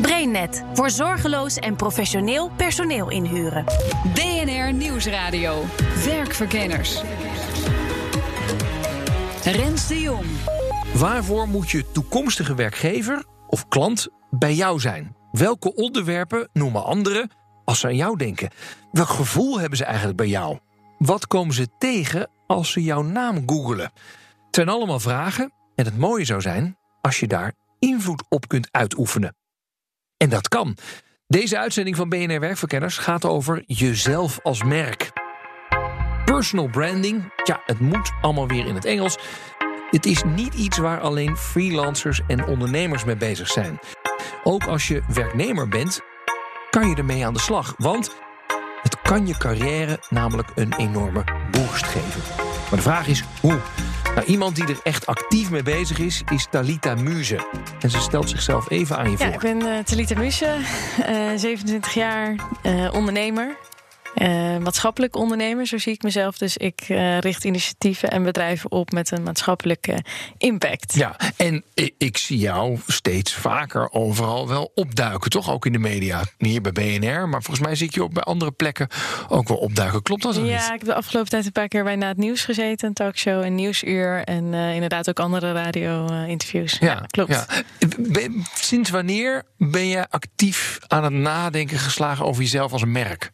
BrainNet voor zorgeloos en professioneel personeel inhuren. BNR Nieuwsradio. Werkverkenners. Rens de Jong. Waarvoor moet je toekomstige werkgever of klant bij jou zijn? Welke onderwerpen noemen anderen als ze aan jou denken? Welk gevoel hebben ze eigenlijk bij jou? Wat komen ze tegen als ze jouw naam googelen? Het zijn allemaal vragen en het mooie zou zijn als je daar invloed op kunt uitoefenen. En dat kan. Deze uitzending van BNR Werkverkenners gaat over jezelf als merk. Personal branding, ja, het moet allemaal weer in het Engels. Het is niet iets waar alleen freelancers en ondernemers mee bezig zijn. Ook als je werknemer bent, kan je ermee aan de slag. Want het kan je carrière namelijk een enorme boost geven. Maar de vraag is hoe? Nou, iemand die er echt actief mee bezig is, is Talita Muze. En ze stelt zichzelf even aan je voor. Ja, ik ben uh, Talita Muze, uh, 27 jaar, uh, ondernemer. Uh, maatschappelijk ondernemer, zo zie ik mezelf. Dus ik uh, richt initiatieven en bedrijven op met een maatschappelijke impact. Ja, en ik, ik, zie jou steeds vaker overal wel opduiken, toch? Ook in de media. Hier bij BNR, maar volgens mij zie ik je ook bij andere plekken ook wel opduiken. Klopt dat? Ja, niet? ik heb de afgelopen tijd een paar keer bij Na het Nieuws gezeten, een talkshow, een nieuwsuur en uh, inderdaad ook andere radio-interviews. Ja, ja, klopt. Ja. Sinds wanneer ben je actief aan het nadenken geslagen over jezelf als een merk?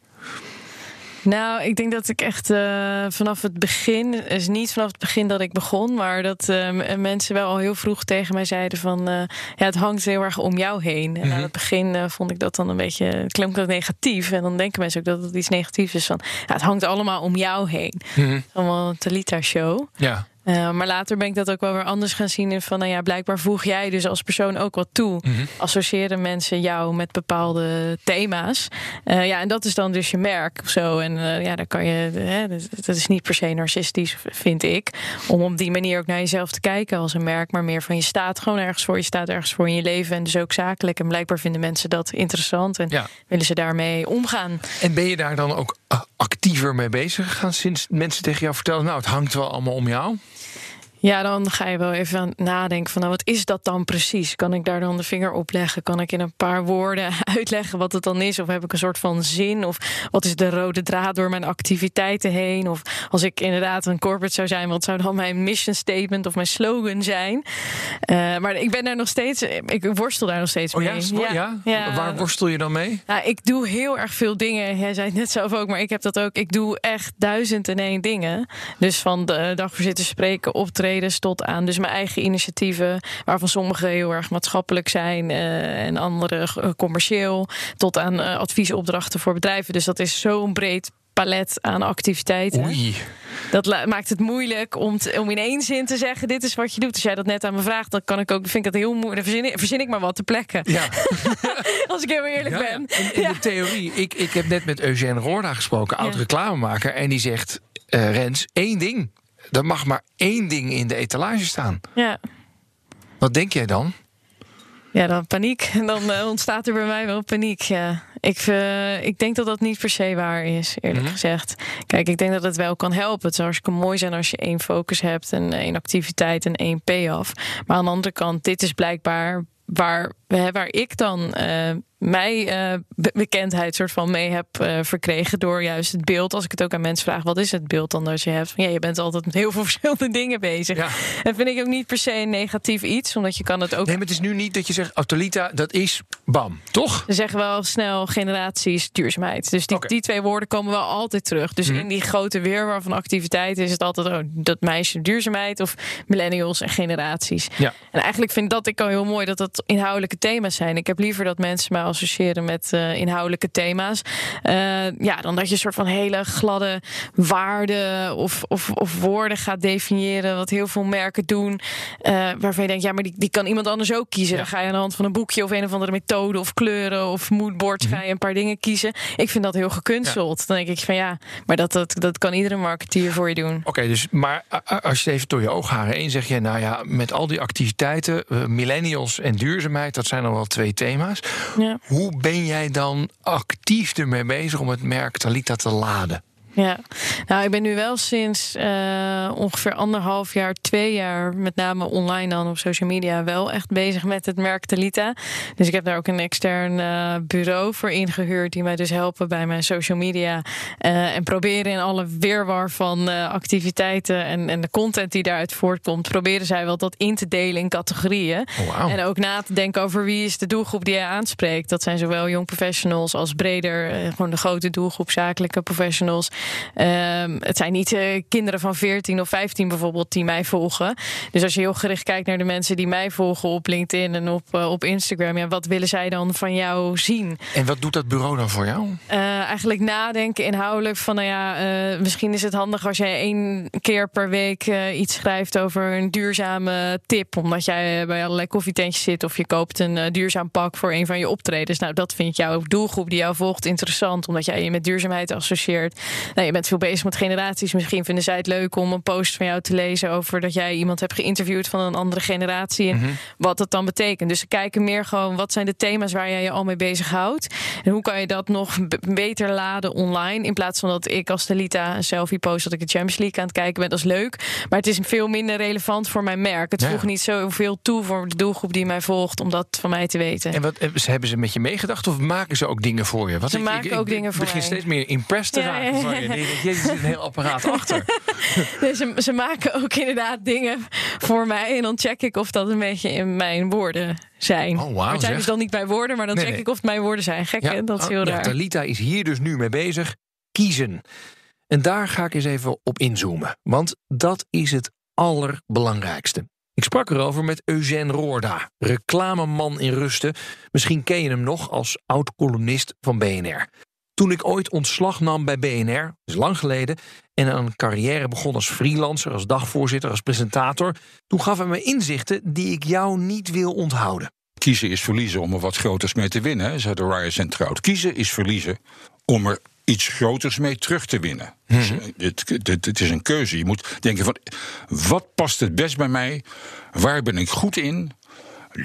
Nou, ik denk dat ik echt uh, vanaf het begin, is niet vanaf het begin dat ik begon, maar dat uh, mensen wel al heel vroeg tegen mij zeiden van, uh, ja, het hangt heel erg om jou heen. En mm -hmm. aan het begin vond ik dat dan een beetje, klonk dat negatief. En dan denken mensen ook dat het iets negatiefs is van, ja, het hangt allemaal om jou heen. Mm -hmm. Allemaal een Talita show. Ja. Uh, maar later ben ik dat ook wel weer anders gaan zien. In van, nou ja, blijkbaar voeg jij dus als persoon ook wat toe. Mm -hmm. Associëren mensen jou met bepaalde thema's. Uh, ja, en dat is dan dus je merk of zo. En uh, ja, dan kan je. Hè, dat is niet per se narcistisch, vind ik. Om op die manier ook naar jezelf te kijken als een merk. Maar meer van je staat gewoon ergens voor. Je staat ergens voor in je leven. En dus ook zakelijk. En blijkbaar vinden mensen dat interessant. En ja. willen ze daarmee omgaan. En ben je daar dan ook actiever mee bezig gegaan sinds mensen tegen jou vertellen: Nou, het hangt wel allemaal om jou? Ja, dan ga je wel even aan nadenken van nou, wat is dat dan precies? Kan ik daar dan de vinger op leggen? Kan ik in een paar woorden uitleggen wat het dan is? Of heb ik een soort van zin? Of wat is de rode draad door mijn activiteiten heen? Of als ik inderdaad een corporate zou zijn, wat zou dan mijn mission statement of mijn slogan zijn? Uh, maar ik ben daar nog steeds, ik worstel daar nog steeds oh, mee. Ja? Ja? ja? Waar worstel je dan mee? Nou, ik doe heel erg veel dingen. Jij zei het net zelf ook, maar ik heb dat ook. Ik doe echt duizend en één dingen. Dus van de dagvoorzitter spreken, optreden tot aan dus mijn eigen initiatieven, waarvan sommige heel erg maatschappelijk zijn uh, en andere uh, commercieel, tot aan uh, adviesopdrachten voor bedrijven. Dus dat is zo'n breed palet aan activiteiten. Oei. Dat maakt het moeilijk om, te, om in één zin te zeggen: dit is wat je doet. Als jij dat net aan me vraagt, dan kan ik ook, vind ik dat heel moeilijk. Verzin, verzin ik maar wat te plekken. Ja. Als ik heel eerlijk ja, ben. In, de theorie, ik, ik heb net met Eugène Roorda gesproken, oud reclamemaker, en die zegt: uh, Rens, één ding. Er mag maar één ding in de etalage staan. Ja. Wat denk jij dan? Ja, dan paniek. Dan uh, ontstaat er bij mij wel paniek. Ja. Ik, uh, ik denk dat dat niet per se waar is, eerlijk mm -hmm. gezegd. Kijk, ik denk dat het wel kan helpen. Het zou hartstikke mooi zijn als je één focus hebt en één activiteit en één payoff. Maar aan de andere kant, dit is blijkbaar waar, waar ik dan uh, mij uh, bekendheid soort van mee heb uh, verkregen door juist het beeld. Als ik het ook aan mensen vraag, wat is het beeld dan dat je hebt? Ja, je bent altijd met heel veel verschillende dingen bezig. Ja. En vind ik ook niet per se een negatief iets, omdat je kan het ook. Nee, maar het is nu niet dat je zegt, Autolita, dat is bam, toch? Ze zeggen wel snel generaties duurzaamheid. Dus die, okay. die twee woorden komen wel altijd terug. Dus mm. in die grote weerwar van activiteiten is het altijd oh, dat meisje duurzaamheid of millennials en generaties. Ja. En eigenlijk vind dat ik al heel mooi dat dat inhoudelijke thema's zijn. Ik heb liever dat mensen mij associëren met uh, inhoudelijke thema's. Uh, ja, dan dat je een soort van hele gladde waarden of, of, of woorden gaat definiëren. Wat heel veel merken doen. Uh, waarvan je denkt, ja, maar die, die kan iemand anders ook kiezen. Ja. Dan ga je aan de hand van een boekje of een of andere methode of kleuren of moodboards ga je een paar dingen kiezen. Ik vind dat heel gekunsteld. Ja. Dan denk ik van ja, maar dat, dat, dat kan iedere marketeer voor je doen. Oké, okay, dus maar als je even door je oogharen heen zeg je, nou ja, met al die activiteiten, millennials en duurzaamheid, dat zijn al wel twee thema's. Ja. Hoe ben jij dan actief ermee bezig om het merk Talita te laden? Ja, nou, ik ben nu wel sinds uh, ongeveer anderhalf jaar, twee jaar, met name online dan op social media, wel echt bezig met het merk Talita. Dus ik heb daar ook een extern uh, bureau voor ingehuurd, die mij dus helpen bij mijn social media. Uh, en proberen in alle weerwar van activiteiten en, en de content die daaruit voortkomt, proberen zij wel dat in te delen in categorieën. Oh, wow. En ook na te denken over wie is de doelgroep die jij aanspreekt. Dat zijn zowel jong professionals als breder, gewoon de grote doelgroep zakelijke professionals. Um, het zijn niet uh, kinderen van 14 of 15 bijvoorbeeld die mij volgen. Dus als je heel gericht kijkt naar de mensen die mij volgen op LinkedIn en op, uh, op Instagram, ja, wat willen zij dan van jou zien? En wat doet dat bureau dan voor jou? Uh, eigenlijk nadenken inhoudelijk van, nou ja, misschien is het handig als jij één keer per week iets schrijft over een duurzame tip, omdat jij bij allerlei koffietentjes zit of je koopt een duurzaam pak voor een van je optredens. Nou, dat vindt jouw doelgroep die jou volgt interessant, omdat jij je met duurzaamheid associeert. Nou, je bent veel bezig met generaties. Misschien vinden zij het leuk om een post van jou te lezen over dat jij iemand hebt geïnterviewd van een andere generatie. En mm-hmm. wat dat dan betekent. Dus ze kijken meer gewoon wat zijn de thema's waar jij je al mee bezighoudt. En hoe kan je dat nog beter laden online. In plaats van dat ik als Talita een selfie post dat ik de Champions League aan het kijken ben. Dat is leuk. Maar het is veel minder relevant voor mijn merk. Het ja. voegt niet zoveel toe voor de doelgroep die mij volgt om dat van mij te weten. En wat hebben ze met je meegedacht of maken ze ook dingen voor je? Wat ze ik, maken ik, ook ik, dingen voor mij. begin steeds meer impressed te raken ja, je. Zit een heel apparaat achter. nee, ze, ze, maken ook inderdaad dingen voor mij. En dan check ik of dat een beetje in mijn woorden zijn. Oh, wow, het zijn dus dan niet mijn woorden, maar dan nee, check ik of het mijn woorden zijn. Gek, ja, dat is heel oh, raar. Ja, Talita is hier dus nu mee bezig. Kiezen. En daar ga ik eens even op inzoomen. Want dat is het allerbelangrijkste. Ik sprak erover met Eugène Roorda, reclameman in Rusten. Misschien ken je hem nog als oud-columnist van BNR. Toen ik ooit ontslag nam bij BNR, dat is lang geleden, en een carrière begon als freelancer, als dagvoorzitter, als presentator, toen gaf hij me inzichten die ik jou niet wil onthouden. Kiezen is verliezen om er wat groters mee te winnen, zei de Ryan Centraut. Kiezen is verliezen om er iets groters mee terug te winnen. -hmm. dus het, het, het, is een keuze. Je moet denken van, wat past het best bij mij? Waar ben ik goed in?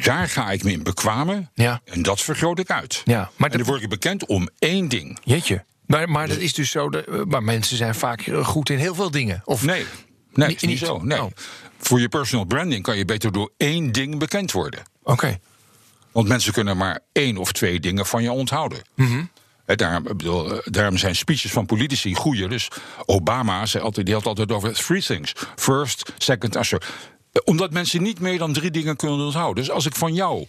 Daar ga ik me in bekwamen. Ja. En dat vergroot ik uit. Ja, maar en dan word ik bekend om één ding. Jeetje. Maar, maar dat is dus zo. De, maar mensen zijn vaak goed in heel veel dingen. Of nee, nee niet, niet zo. Nee. Oh. Voor je personal branding kan je beter door één ding bekend worden. Oké. Okay. Want mensen kunnen maar één of twee dingen van je onthouden. Mm -hmm. He, daarom, bedoel, daarom, zijn speeches van politici goede. Dus Obama zei altijd, die had altijd over three things: first, second, and third omdat mensen niet meer dan drie dingen kunnen onthouden. Dus als ik van jou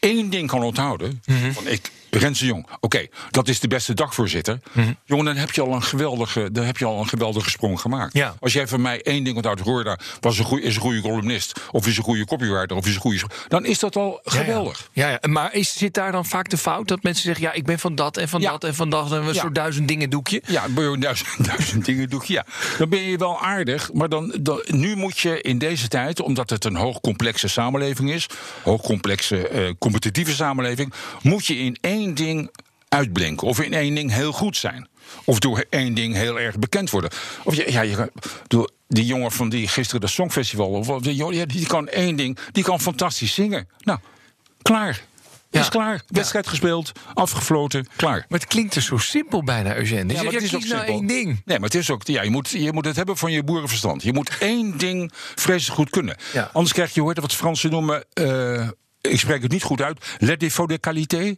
één ding kan onthouden. Mm-hmm. van ik, Renze Jong, oké, okay, dat is de beste dagvoorzitter. Mm-hmm. Jongen, dan heb je al een geweldige, dan heb je al een geweldige sprong gemaakt. Ja. Als jij van mij één ding onthoudt, hoor daar, was een goeie, is een goede columnist, of is een goede copywriter, of is een goede. Dan is dat al geweldig. Ja, ja. ja maar is, zit daar dan vaak de fout dat mensen zeggen: ja, ik ben van dat en van dat en van dat en een soort duizend dingen doekje? Ja, een duizend, duizend dingen doe ik. Ja, dan ben je wel aardig. Maar dan, dan, nu moet je in deze tijd, omdat het een hoogcomplexe samenleving is, hoogcomplexe eh, competitieve samenleving, moet je in één ding uitblinken. Of in één ding heel goed zijn. Of door één ding heel erg bekend worden. Of je, ja, je, door die jongen van die gisteren de Songfestival, of die, die kan één ding, die kan fantastisch zingen. Nou, klaar. Ja. Is klaar. Wedstrijd gespeeld, afgefloten, klaar. Maar het klinkt dus zo simpel bijna, Eugène. Dus Ja, maar het is ook nou simpel. één ding. Nee, maar het is ook. Ja, je, moet, je moet het hebben van je boerenverstand. Je moet één ding vreselijk goed kunnen. Ja. Anders krijg je, het, wat Fransen noemen. eh, ik spreek het niet goed uit. Let défaut de qualité.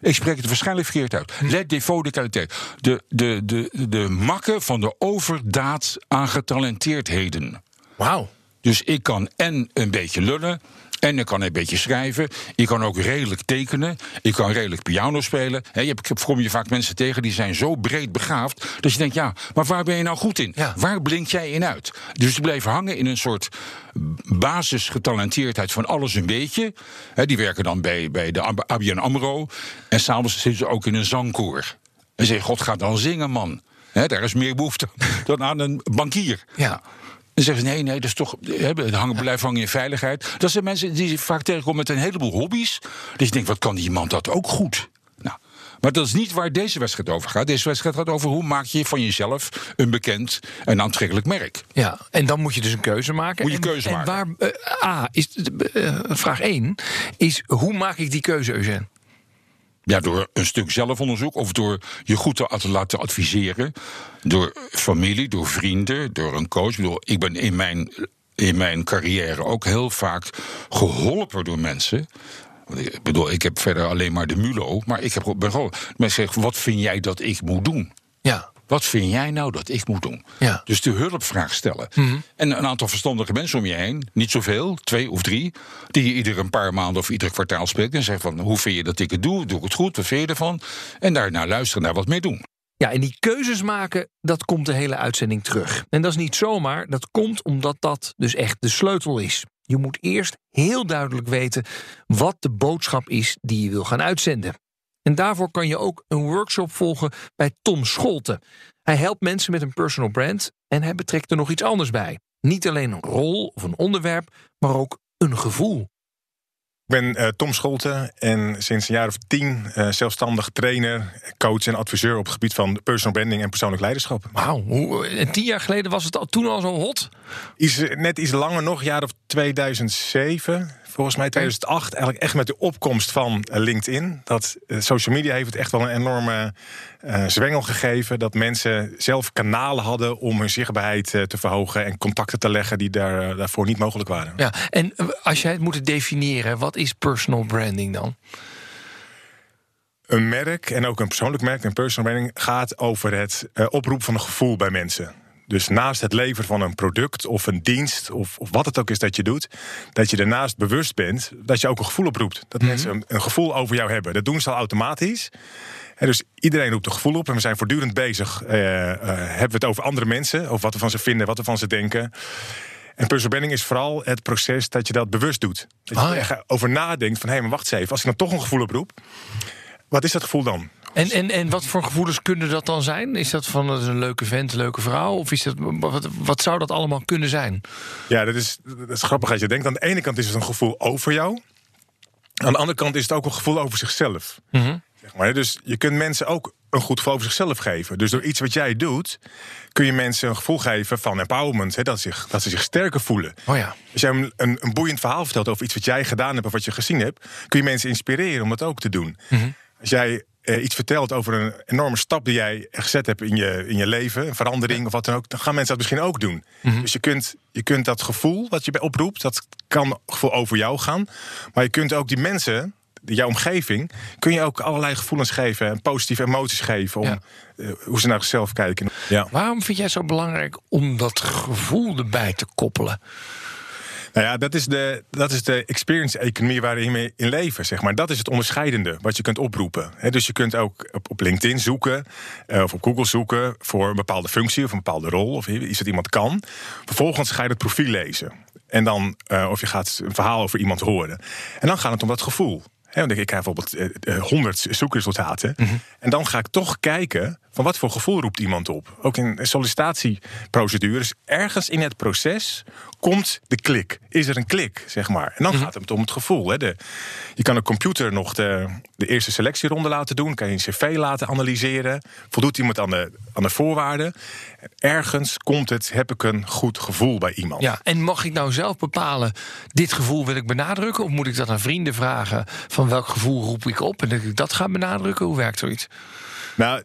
Ik spreek het waarschijnlijk verkeerd uit. Hm. Let défaut de qualité. De, de, de, de makken van de overdaad aan getalenteerdheden. Wauw. Dus ik kan en een beetje lullen. En ik kan een beetje schrijven. Ik kan ook redelijk tekenen. Ik kan redelijk piano spelen. He, je hebt, kom je vaak mensen tegen die zijn zo breed begaafd. dat je denkt, ja, maar waar ben je nou goed in? Ja. Waar blink jij in uit? Dus die bleven hangen in een soort basisgetalenteerdheid van alles een beetje. He, die werken dan bij, bij de ABN AMRO. En s'avonds zitten ze ook in een zangkoor. En zeggen, God gaat dan zingen, man. He, daar is meer behoefte dan aan een bankier. Ja. Dan zeggen ze, nee, nee, dat is toch, hè, hangen, blijven hangen in veiligheid. Dat zijn mensen die je vaak tegenkomen met een heleboel hobby's. Dus je denkt, wat kan die man dat ook goed? Nou, maar dat is niet waar deze wedstrijd over gaat. Deze wedstrijd gaat over hoe maak je van jezelf een bekend en aantrekkelijk merk. Ja, en dan moet je dus een keuze maken. Moet je En- keuze en maken. waar, eh, A, is, eh, vraag 1 is hoe maak ik die keuze, Eugène? Ja, door een stuk zelfonderzoek of door je goed te laten adviseren. Door familie, door vrienden, door een coach. Ik, bedoel, ik ben in mijn, in mijn carrière ook heel vaak geholpen door mensen. Ik bedoel, ik heb verder alleen maar de MULO, maar ik heb ben gewoon. Mensen zeggen: wat vind jij dat ik moet doen? Ja. Wat vind jij nou dat ik moet doen? Ja. Mhm. Dus de hulpvraag stellen. En een aantal verstandige mensen om je heen, niet zoveel, twee of drie, die je ieder een paar maanden of ieder kwartaal spreekt en zegt van hoe vind je dat ik het doe? Doe ik het goed? Wat vind je ervan? En daarna luisteren naar wat mee doen. Ja, en die keuzes maken, dat komt de hele uitzending terug. En dat is niet zomaar, dat komt omdat dat dus echt de sleutel is. Je moet eerst heel duidelijk weten wat de boodschap is die je wil gaan uitzenden. En daarvoor kan je ook een workshop volgen bij Tom Scholten. Hij helpt mensen met een personal brand en hij betrekt er nog iets anders bij. Niet alleen een rol of een onderwerp, maar ook een gevoel. Ik ben eh, Tom Scholten en sinds een jaar of tien eh, zelfstandig trainer, coach en adviseur op het gebied van personal branding en persoonlijk leiderschap. Wauw, hoe- en tien jaar geleden was het al, toen al zo hot? Eh, net iets langer nog, jaar of 2007, volgens mij 2008, eigenlijk echt met de opkomst van eh, LinkedIn. Dat eh, social media heeft het echt wel een enorme eh, zwengel gegeven. Dat mensen zelf kanalen hadden om hun zichtbaarheid te verhogen en contacten te leggen die daar, daarvoor niet mogelijk waren. Ja, en als jij het moet definiëren, wat is personal branding dan? Een merk en ook een persoonlijk merk, een personal branding, gaat over het oproepen van een gevoel bij mensen. Dus naast het leveren van een product of een dienst of, of wat het ook is dat je doet, dat je daarnaast bewust bent dat je ook een gevoel oproept. Dat mensen een, een gevoel over jou hebben. Dat doen ze al automatisch. En dus iedereen roept een gevoel op en we zijn voortdurend bezig. eh, eh, hebben we het over andere mensen, over wat we van ze vinden, wat we van ze denken. En personal branding is vooral het proces dat je dat bewust doet. Dat je Ah, er ja. over nadenkt van, hé, maar wacht eens even. Als ik dan toch een gevoel oproep, wat is dat gevoel dan? En, en, en wat voor gevoelens kunnen dat dan zijn? Is dat van dat is een leuke vent, een leuke vrouw? Of is dat, wat, wat zou dat allemaal kunnen zijn? Ja, dat is, dat is grappig als je denkt. Aan de ene kant is het een gevoel over jou. Aan de andere kant is het ook een gevoel over zichzelf. Zeg maar. Dus je kunt mensen ook een goed gevoel over zichzelf geven. Dus door iets wat jij doet, kun je mensen een gevoel geven van empowerment. Hè, dat, zich, dat ze zich sterker voelen. Oh ja. Als jij een, een, een boeiend verhaal vertelt over iets wat jij gedaan hebt of wat je gezien hebt, kun je mensen inspireren om dat ook te doen. Als jij eh, iets vertelt over een enorme stap die jij gezet hebt in je, in je leven, een verandering of wat dan ook, dan gaan mensen dat misschien ook doen. Dus je kunt, je kunt dat gevoel wat je bij oproept, dat kan gevoel over jou gaan. Maar je kunt ook die mensen, jouw omgeving, kun je ook allerlei gevoelens geven en positieve emoties geven om Ja. eh, hoe ze naar zichzelf kijken. Ja. Waarom vind jij zo belangrijk om dat gevoel erbij te koppelen? Nou ja, dat is de, dat is de experience-economie waarin we in leven, zeg maar. Dat is het onderscheidende wat je kunt oproepen. Dus je kunt ook op, op LinkedIn zoeken eh, of op Google zoeken voor een bepaalde functie of een bepaalde rol of iets dat iemand kan. Vervolgens ga je het profiel lezen. En dan, eh, of je gaat een verhaal over iemand horen. En dan gaat het om dat gevoel. Hè, want ik krijg bijvoorbeeld eh, eh, 100 zoekresultaten. En dan ga ik toch kijken van wat voor gevoel roept iemand op. Ook in sollicitatieprocedures, ergens in het proces komt de klik. Is er een klik, zeg maar. En dan gaat het om het gevoel. Hè. De, je kan een computer nog de, de eerste selectieronde laten doen. Kan je een cv laten analyseren. Voldoet iemand aan de, aan de voorwaarden. Ergens komt het, heb ik een goed gevoel bij iemand. Ja, en mag ik nou zelf bepalen, dit gevoel wil ik benadrukken? Of moet ik dat aan vrienden vragen, van welk gevoel roep ik op? En dat ik dat ga benadrukken? Hoe werkt zoiets? Nou,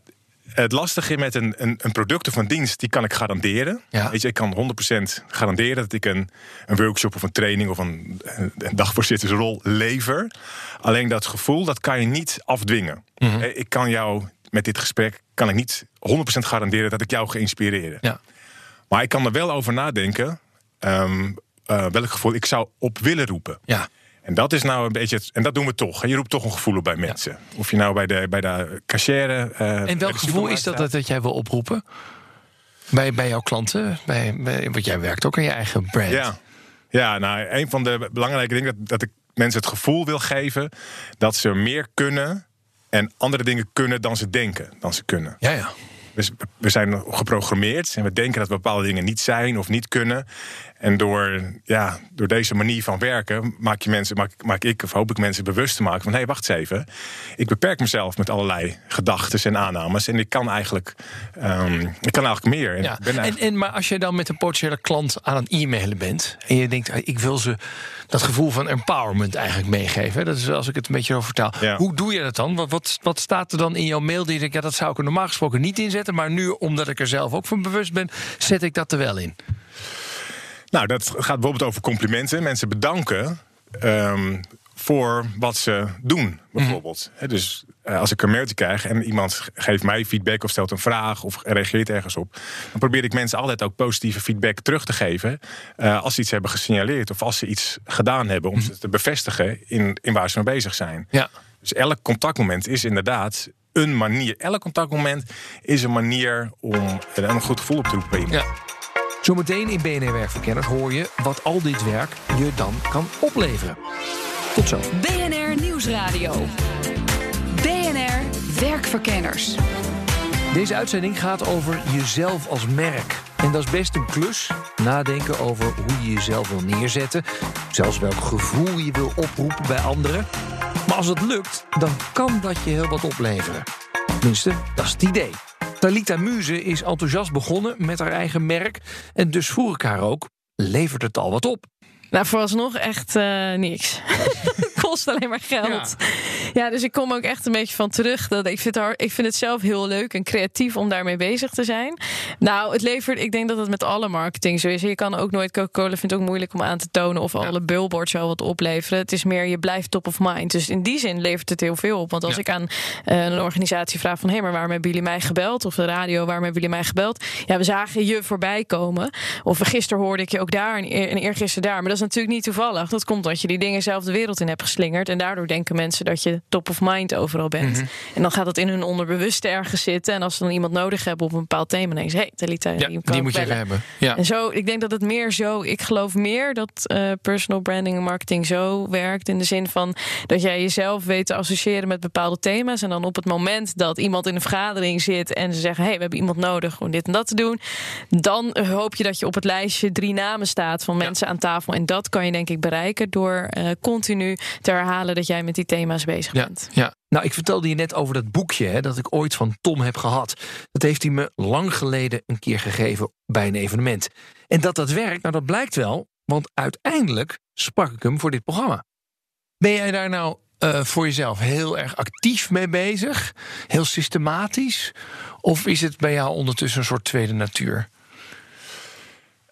het lastige met een, een, een product of een dienst, die kan ik garanderen. Ja. Weet je, ik kan 100% garanderen dat ik een, een workshop of een training of een, een dagvoorzittersrol lever. Alleen dat gevoel, dat kan je niet afdwingen. Eh, Ik kan jou met dit gesprek kan ik niet 100% garanderen dat ik jou ga inspireren. Ja. Maar ik kan er wel over nadenken um, uh, welk gevoel ik zou op willen roepen. Ja. En dat is nou een beetje. het- En dat doen we toch. Je roept toch een gevoel op bij mensen. Of je nou bij de, bij de cashier. eh, En welk gevoel is dat, dat dat jij wil oproepen? Bij, bij jouw klanten? Bij, bij, want jij werkt ook aan je eigen brand. Ja, ja nou, een van de belangrijke dingen dat, dat ik mensen het gevoel wil geven dat ze meer kunnen en andere dingen kunnen dan ze denken dan ze kunnen. ja. ja. We zijn geprogrammeerd en we denken dat we bepaalde dingen niet zijn of niet kunnen. En door, ja, door deze manier van werken maak, je mensen, maak, maak ik of hoop ik mensen bewust te maken van hé, hey, wacht eens even. Ik beperk mezelf met allerlei gedachten en aannames. En ik kan eigenlijk, ehm, ik kan eigenlijk meer. En Ja. ben En, eigenlijk- en, maar als je dan met een potentiële klant aan het e-mailen bent... en je denkt, ik wil ze dat gevoel van empowerment eigenlijk meegeven... dat is als ik het een beetje over vertaal. Ja. Hoe doe je dat dan? Wat, wat, wat staat er dan in jouw mail die je denkt... ja, dat zou ik er normaal gesproken niet inzetten... maar nu, omdat ik er zelf ook van bewust ben... zet ik dat er wel in. Nou, dat gaat bijvoorbeeld over complimenten. Mensen bedanken ehm, voor wat ze doen, bijvoorbeeld. Hè, dus eh, als ik een mailtje krijg en iemand geeft mij feedback of stelt een vraag of reageert ergens op, dan probeer ik mensen altijd ook positieve feedback terug te geven eh, als ze iets hebben gesignaleerd of als ze iets gedaan hebben om ze te bevestigen in, in waar ze mee bezig zijn. Ja. Dus elk contactmoment is inderdaad een manier. Elk contactmoment is een manier om er een goed gevoel op te roepen bij iemand. Ja. Zometeen in BNR Werkverkenners hoor je wat al dit werk je dan kan opleveren. Tot zo. BNR Nieuwsradio. BNR Werkverkenners. Deze uitzending gaat over jezelf als merk. En dat is best een klus. Nadenken over hoe je jezelf wil neerzetten. Zelfs welk gevoel je wil oproepen bij anderen. Maar als het lukt, dan kan dat je heel wat opleveren. Tenminste, dat is het idee. Talita Muze is enthousiast begonnen met haar eigen merk. En dus vroeg ik haar ook, levert het al wat op? Nou, vooralsnog echt eh, niks. Het kost alleen maar geld. Ja. dus ik kom ook echt een beetje van terug. Dat ik, vind het, ik vind het zelf heel leuk en creatief om daarmee bezig te zijn. Nou, het levert, ik denk dat het met alle marketing zo is. Je kan ook nooit, Coca-Cola vindt het ook moeilijk om aan te tonen of alle billboards jou wat opleveren. Het is meer, je blijft top of mind. Dus in die zin levert het heel veel op. Want als Ja. ik aan eh, een organisatie vraag van... hé, maar waarom hebben jullie mij gebeld? Of de radio, waarom hebben jullie mij gebeld? Ja, we zagen je voorbij komen. Of gisteren hoorde ik je ook daar en, eer, en eergisteren daar. Maar dat is natuurlijk niet toevallig. Dat komt omdat je die dingen zelf de wereld in hebt geslingerd. En daardoor denken mensen dat je top of mind overal bent. En dan gaat dat in hun onderbewuste ergens zitten. En als ze dan iemand nodig hebben op een bepaald thema... dan hé, hey, Talita, Ja, die, die moet je bellen. hebben. Ja. En zo, ik denk dat het meer zo. Ik geloof meer dat eh, personal branding en marketing zo werkt. In de zin van dat jij jezelf weet te associëren met bepaalde thema's. En dan op het moment dat iemand in een vergadering zit en ze zeggen: Hé, hey, we hebben iemand nodig om dit en dat te doen. Dan hoop je dat je op het lijstje drie namen staat van mensen aan tafel. En dat kan je denk ik bereiken door eh, continu te herhalen dat jij met die thema's bezig Ja, bent. ja. Nou, ik vertelde je net over dat boekje hè, dat ik ooit van Tom heb gehad. Dat heeft hij me lang geleden een keer gegeven bij een evenement. En dat dat werkt, nou dat blijkt wel, want uiteindelijk sprak ik hem voor dit programma. Ben jij daar nou eh, voor jezelf heel erg actief mee bezig? Heel systematisch? Of is het bij jou ondertussen een soort tweede natuur?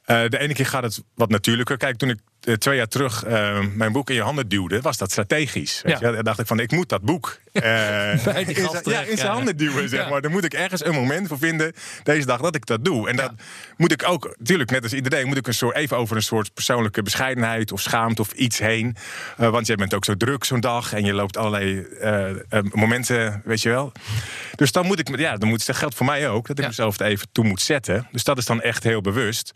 Eh, de ene keer gaat het wat natuurlijker. Kijk, toen ik twee jaar terug eh, mijn boek in je handen duwde, was dat strategisch. Weet Ja. je? Dan dacht ik van, ik moet dat boek eh, in gast zijn- ja, terecht in zijn handen duwen, zeg Ja. maar. Dan moet ik ergens een moment voor vinden deze dag dat ik dat doe. En dat moet ik ook, natuurlijk, net als iedereen, moet ik een soort, even over een soort persoonlijke bescheidenheid of schaamte of iets heen. Eh, want jij bent ook zo druk zo'n dag en je loopt allerlei eh, eh, momenten, weet je wel. Dus dan moet ik, ja, dan moet, dat geldt voor mij ook, dat ik mezelf er even toe moet zetten. Dus dat is dan echt heel bewust.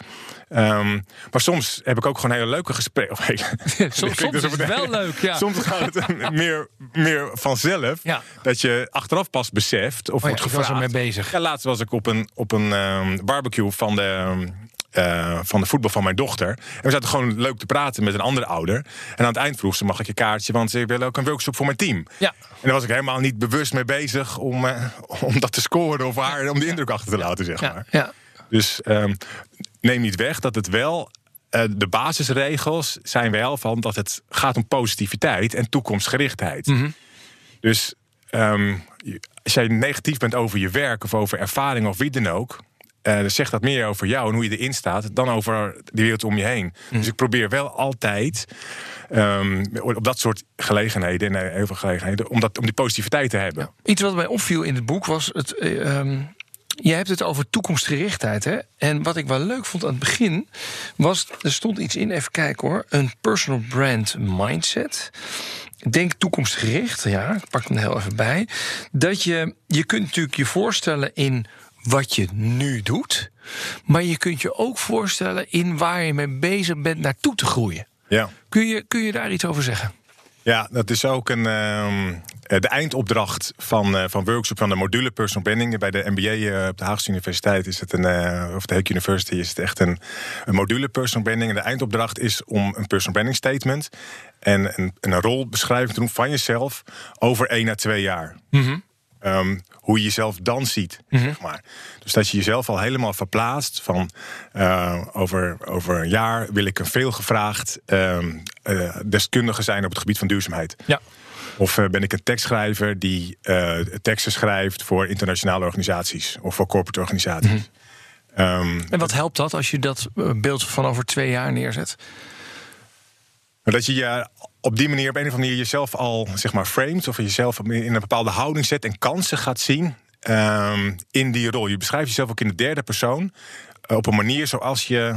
Ehm, maar soms heb ik ook gewoon hele leuke gesprekken. Of hele- Soms, soms is het wel leuk, ja. Soms gaat het meer, meer vanzelf. Ja. Dat je achteraf pas beseft of Oh wordt was gevraagd. ermee bezez. Ja, laatst was ik op een, op een ehm, barbecue van de, eh, van de voetbal van mijn dochter. En we zaten gewoon leuk te praten met een andere ouder. En aan het eind vroeg ze, mag ik je kaartje? Want ze willen ook een workshop voor mijn team. Ja. En daar was ik helemaal niet bewust mee bezig om, eh, om dat te scoren of haar, om de indruk achter te laten, zeg Ja, maar. ja. Dus ehm, neem niet weg dat het wel. eh, de basisregels zijn wel van dat het gaat om positiviteit en toekomstgerichtheid. Mhm. Dus ehm, als jij negatief bent over je werk of over ervaring of wie dan ook. eh, dan zegt dat meer over jou en hoe je erin staat dan over de wereld om je heen. Mhm. Dus ik probeer wel altijd ehm, op dat soort gelegenheden, en heel veel gelegenheden, om, dat, om die positiviteit te hebben. Iets wat mij opviel in het boek was het. eh, je hebt het over toekomstgerichtheid. Hè? En wat ik wel leuk vond aan het begin was, er stond iets in, even kijken hoor, een personal brand mindset. Denk toekomstgericht, ja, ik pak hem er heel even bij. Dat je, je kunt natuurlijk je voorstellen in wat je nu doet, maar je kunt je ook voorstellen in waar je mee bezig bent naartoe te groeien. Ja. Kun je, kun je daar iets over zeggen? Ja, dat is ook een, ehm, eh, de eindopdracht van, uh, van workshop van de module personal branding. Bij de MBA uh, op de Haagse Universiteit is het een, of de Hague University is het echt een, een module personal branding. En de eindopdracht is om een personal branding statement en een, een rolbeschrijving te doen van jezelf over één à twee jaar. Mm Um, hoe je jezelf dan ziet. Mhm. zeg maar. Dus dat je jezelf al helemaal verplaatst van uh, over, over een jaar wil ik een veelgevraagd um, uh, deskundige zijn op het gebied van duurzaamheid. Ja. Of uh, ben ik een tekstschrijver die teksten schrijft voor internationale organisaties of voor corporate organisaties. Mm um, en wat helpt dat als je dat beeld van over twee jaar neerzet? Dat je je op die manier op een of andere manier jezelf al zeg maar framed of jezelf in een bepaalde houding zet en kansen gaat zien um, in die rol. Je beschrijft jezelf ook in de derde persoon uh, op een manier zoals je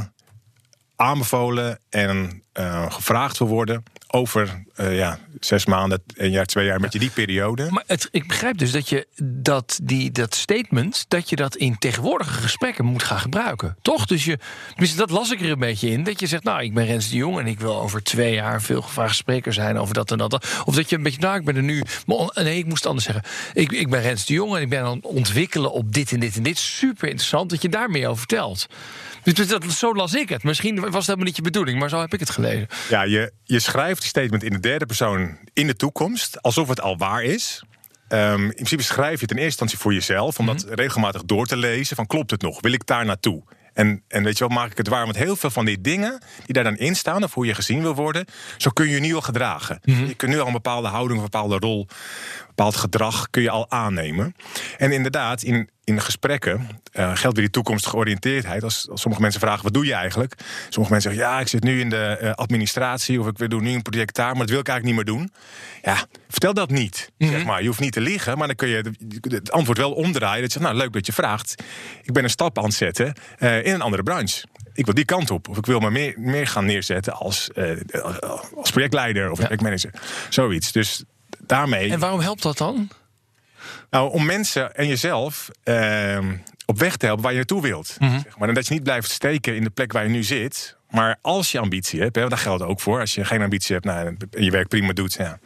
aanbevolen en uh, gevraagd wil worden over uh, ja, zes maanden, een jaar, twee jaar met je die periode. Maar het, ik begrijp dus dat je dat, die, dat statement, dat je dat in tegenwoordige gesprekken moet gaan gebruiken. Toch? Dus je, dat las ik er een beetje in. Dat je zegt, nou, ik ben Rens de Jong en ik wil over twee jaar veel gevraagd spreker zijn over dat en dat. Of dat je een beetje, nou, ik ben er nu. Nee, ik moest het anders zeggen. Ik, ik ben Rens de Jong en ik ben aan het ontwikkelen op dit en dit en dit. Super interessant dat je daar meer over vertelt. Dus dat, zo las ik het. Misschien was dat helemaal niet je bedoeling, maar zo heb ik het gelezen. Ja, je, je schrijft die statement in de derde persoon in de toekomst, alsof het al waar is. Um, in principe schrijf je ten eerste instantie voor jezelf, om dat regelmatig door te lezen. Van klopt het nog? Wil ik daar naartoe? En, en weet je wel, maak ik het waar? Want heel veel van die dingen die daar dan in staan, of hoe je gezien wil worden, zo kun je nu al gedragen. Je kunt nu al een bepaalde houding, een bepaalde rol, bepaald gedrag kun je al aannemen. En inderdaad, in, in gesprekken uh, geldt weer die toekomstgeoriënteerdheid. Als, als sommige mensen vragen, wat doe je eigenlijk? Sommige mensen zeggen, ja, ik zit nu in de uh, administratie... of ik wil doen nu een project daar, maar dat wil ik eigenlijk niet meer doen. Ja, vertel dat niet, Mhm. zeg maar. Je hoeft niet te liegen, maar dan kun je het antwoord wel omdraaien. Dat je zegt, nou, leuk dat je vraagt. Ik ben een stap aan het zetten uh, in een andere branche. Ik wil die kant op. Of ik wil me meer, meer gaan neerzetten als, als projectleider of projectmanager. Zoiets. Dus daarmee... En waarom helpt dat dan? Nou, om mensen en jezelf uh, op weg te helpen waar je naartoe wilt. Mhm. Zeg maar. En dat je niet blijft steken in de plek waar je nu zit. Maar als je ambitie hebt, hè, dat geldt ook voor. Als je geen ambitie hebt nou, en je werk prima doet, ja,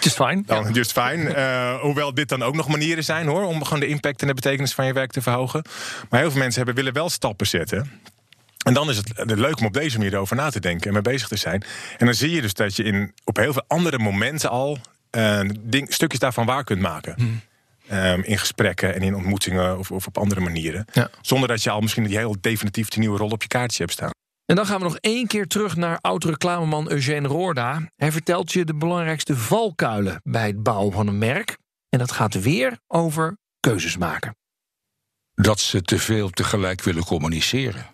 just fine. Dan ja. just fine. Uh, hoewel dit dan ook nog manieren zijn hoor, om gewoon de impact en de betekenis van je werk te verhogen. Maar heel veel mensen hebben, willen wel stappen zetten. En dan is het leuk om op deze manier over na te denken en mee bezig te zijn. En dan zie je dus dat je in, op heel veel andere momenten al ding, stukjes daarvan waar kunt maken. Hmm. Um, in gesprekken en in ontmoetingen of, of op andere manieren. Ja. Zonder dat je al misschien die heel definitief die nieuwe rol op je kaartje hebt staan. En dan gaan we nog één keer terug naar oud-reclameman Eugène Roorda. Hij vertelt je de belangrijkste valkuilen bij het bouwen van een merk. En dat gaat weer over keuzes maken. Dat ze te veel tegelijk willen communiceren.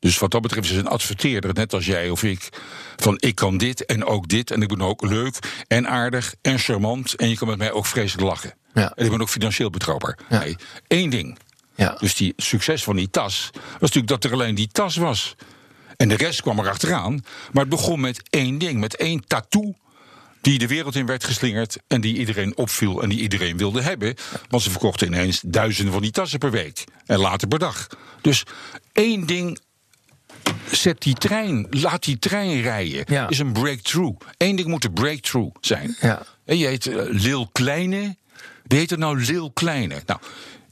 Dus wat dat betreft is een adverteerder, net als jij of ik, van ik kan dit en ook dit. En ik ben ook leuk en aardig en charmant. En je kan met mij ook vreselijk lachen. Ja. En ik ben ook financieel betrouwbaar. Ja. Nee, één ding. Ja. Dus die succes van die tas was natuurlijk dat er alleen die tas was. En de rest kwam er achteraan. Maar het begon met één ding, met één tattoo die de wereld in werd geslingerd en die iedereen opviel en die iedereen wilde hebben. Want ze verkochten ineens duizenden van die tassen per week en later per dag. Dus één ding zet die trein, laat die trein rijden. Ja. Is een breakthrough. Eén ding moet een breakthrough zijn. Ja. En je heet uh, Lil Kleine. Wie heet er nou Lil Kleine? Nou,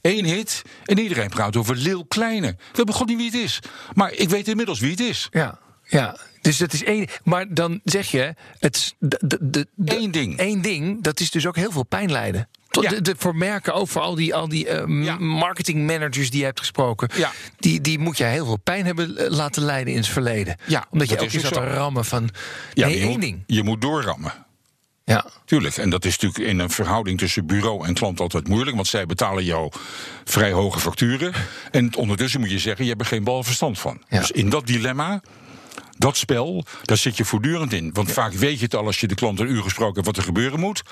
één hit en iedereen praat over Lil Kleine. Ik weet god niet wie het is. Maar ik weet inmiddels wie het is. Ja, ja. Dus dat is één. Maar dan zeg je, het de, de, de, Eén ding. Één ding, dat is dus ook heel veel pijn lijden. Tot Ja. de, de, voor merken, ook voor al die, al die uh, Ja. marketingmanagers die je hebt gesproken. Ja. Die, die moet je heel veel pijn hebben eh, laten lijden in het verleden. Omdat je elke keer ook zat te rammen van. Ja, nee, één moet, ding. Je moet doorrammen. Ja. Tuurlijk, en dat is natuurlijk in een verhouding tussen bureau en klant altijd moeilijk, want zij betalen jou vrij hoge facturen. En ondertussen moet je zeggen, je hebt er geen bal verstand van. Ja. Dus in dat dilemma, dat spel, daar zit je voortdurend in. Want vaak weet je het al als je de klant een uur gesproken hebt wat er gebeuren moet.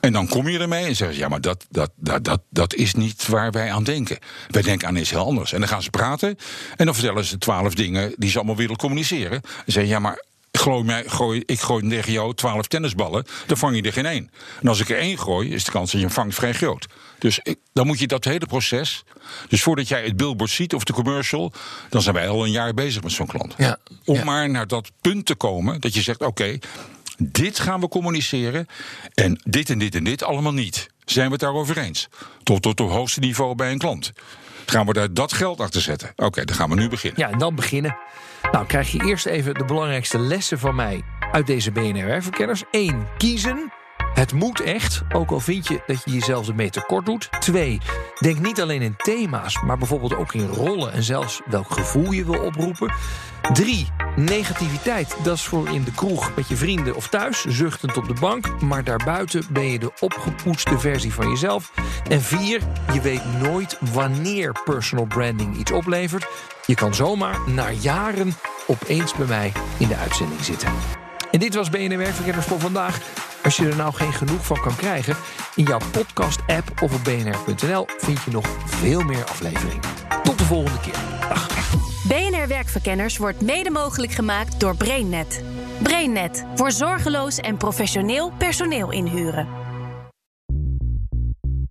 En dan kom je ermee en zeggen ze: ja, maar dat, dat, dat, dat, dat is niet waar wij aan denken. Wij denken aan iets heel anders. En dan gaan ze praten en dan vertellen ze twaalf dingen die ze allemaal willen communiceren. En zeggen: ja, maar Gooi mij, gooi, ik gooi tegen jou twaalf tennisballen, dan vang je er geen één. En als ik er één gooi, is de kans dat je hem vangt vrij groot. Dus ik, dan moet je dat hele proces. Dus voordat jij het billboard ziet of de commercial, dan zijn wij al een jaar bezig met zo'n klant. Ja. Om Ja. maar naar dat punt te komen dat je zegt: oké, dit gaan we communiceren. En dit en dit en dit allemaal niet. Zijn we het daarover eens? Tot tot het hoogste niveau bij een klant. Gaan we daar dat geld achter zetten? Oké, dan gaan we nu beginnen. Ja, en dan beginnen. Nou, krijg je eerst even de belangrijkste lessen van mij uit deze BNR-werkverkenners. 1. Kiezen. Het moet echt, ook al vind je dat je jezelf ermee tekort doet. 2. Denk niet alleen in thema's, maar bijvoorbeeld ook in rollen en zelfs welk gevoel je wil oproepen. 3. Negativiteit, dat is voor in de kroeg met je vrienden of thuis, zuchtend op de bank. Maar daarbuiten ben je de opgepoetste versie van jezelf. En 4. Je weet nooit wanneer personal branding iets oplevert. Je kan zomaar na jaren opeens bij mij in de uitzending zitten. En dit was BNR Werkverkenners voor vandaag. Als je er nou geen genoeg van kan krijgen, in jouw podcast-app of op bnr.nl vind je nog veel meer afleveringen. Tot de volgende keer. BNR Werkverkenners wordt mede mogelijk gemaakt door BrainNet. BrainNet voor zorgeloos en professioneel personeel inhuren.